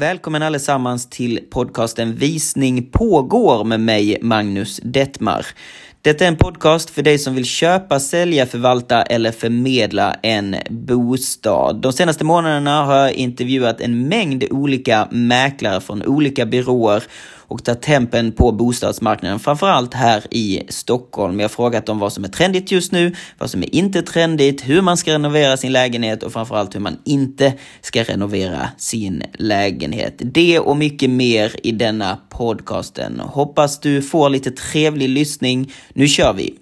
Välkommen allesammans till podcasten Visning pågår med mig, Magnus Detmar. Detta är en podcast för dig som vill köpa, sälja, förvalta eller förmedla en bostad. De senaste månaderna har jag intervjuat en mängd olika mäklare från olika byråer och tagit tempen på bostadsmarknaden, framförallt här i Stockholm. Jag har frågat dem vad som är trendigt just nu, vad som är inte trendigt, hur man ska renovera sin lägenhet och framförallt hur man inte ska renovera sin lägenhet. Det och mycket mer i denna podcasten. Hoppas du får lite trevlig lyssning. Nu kör vi!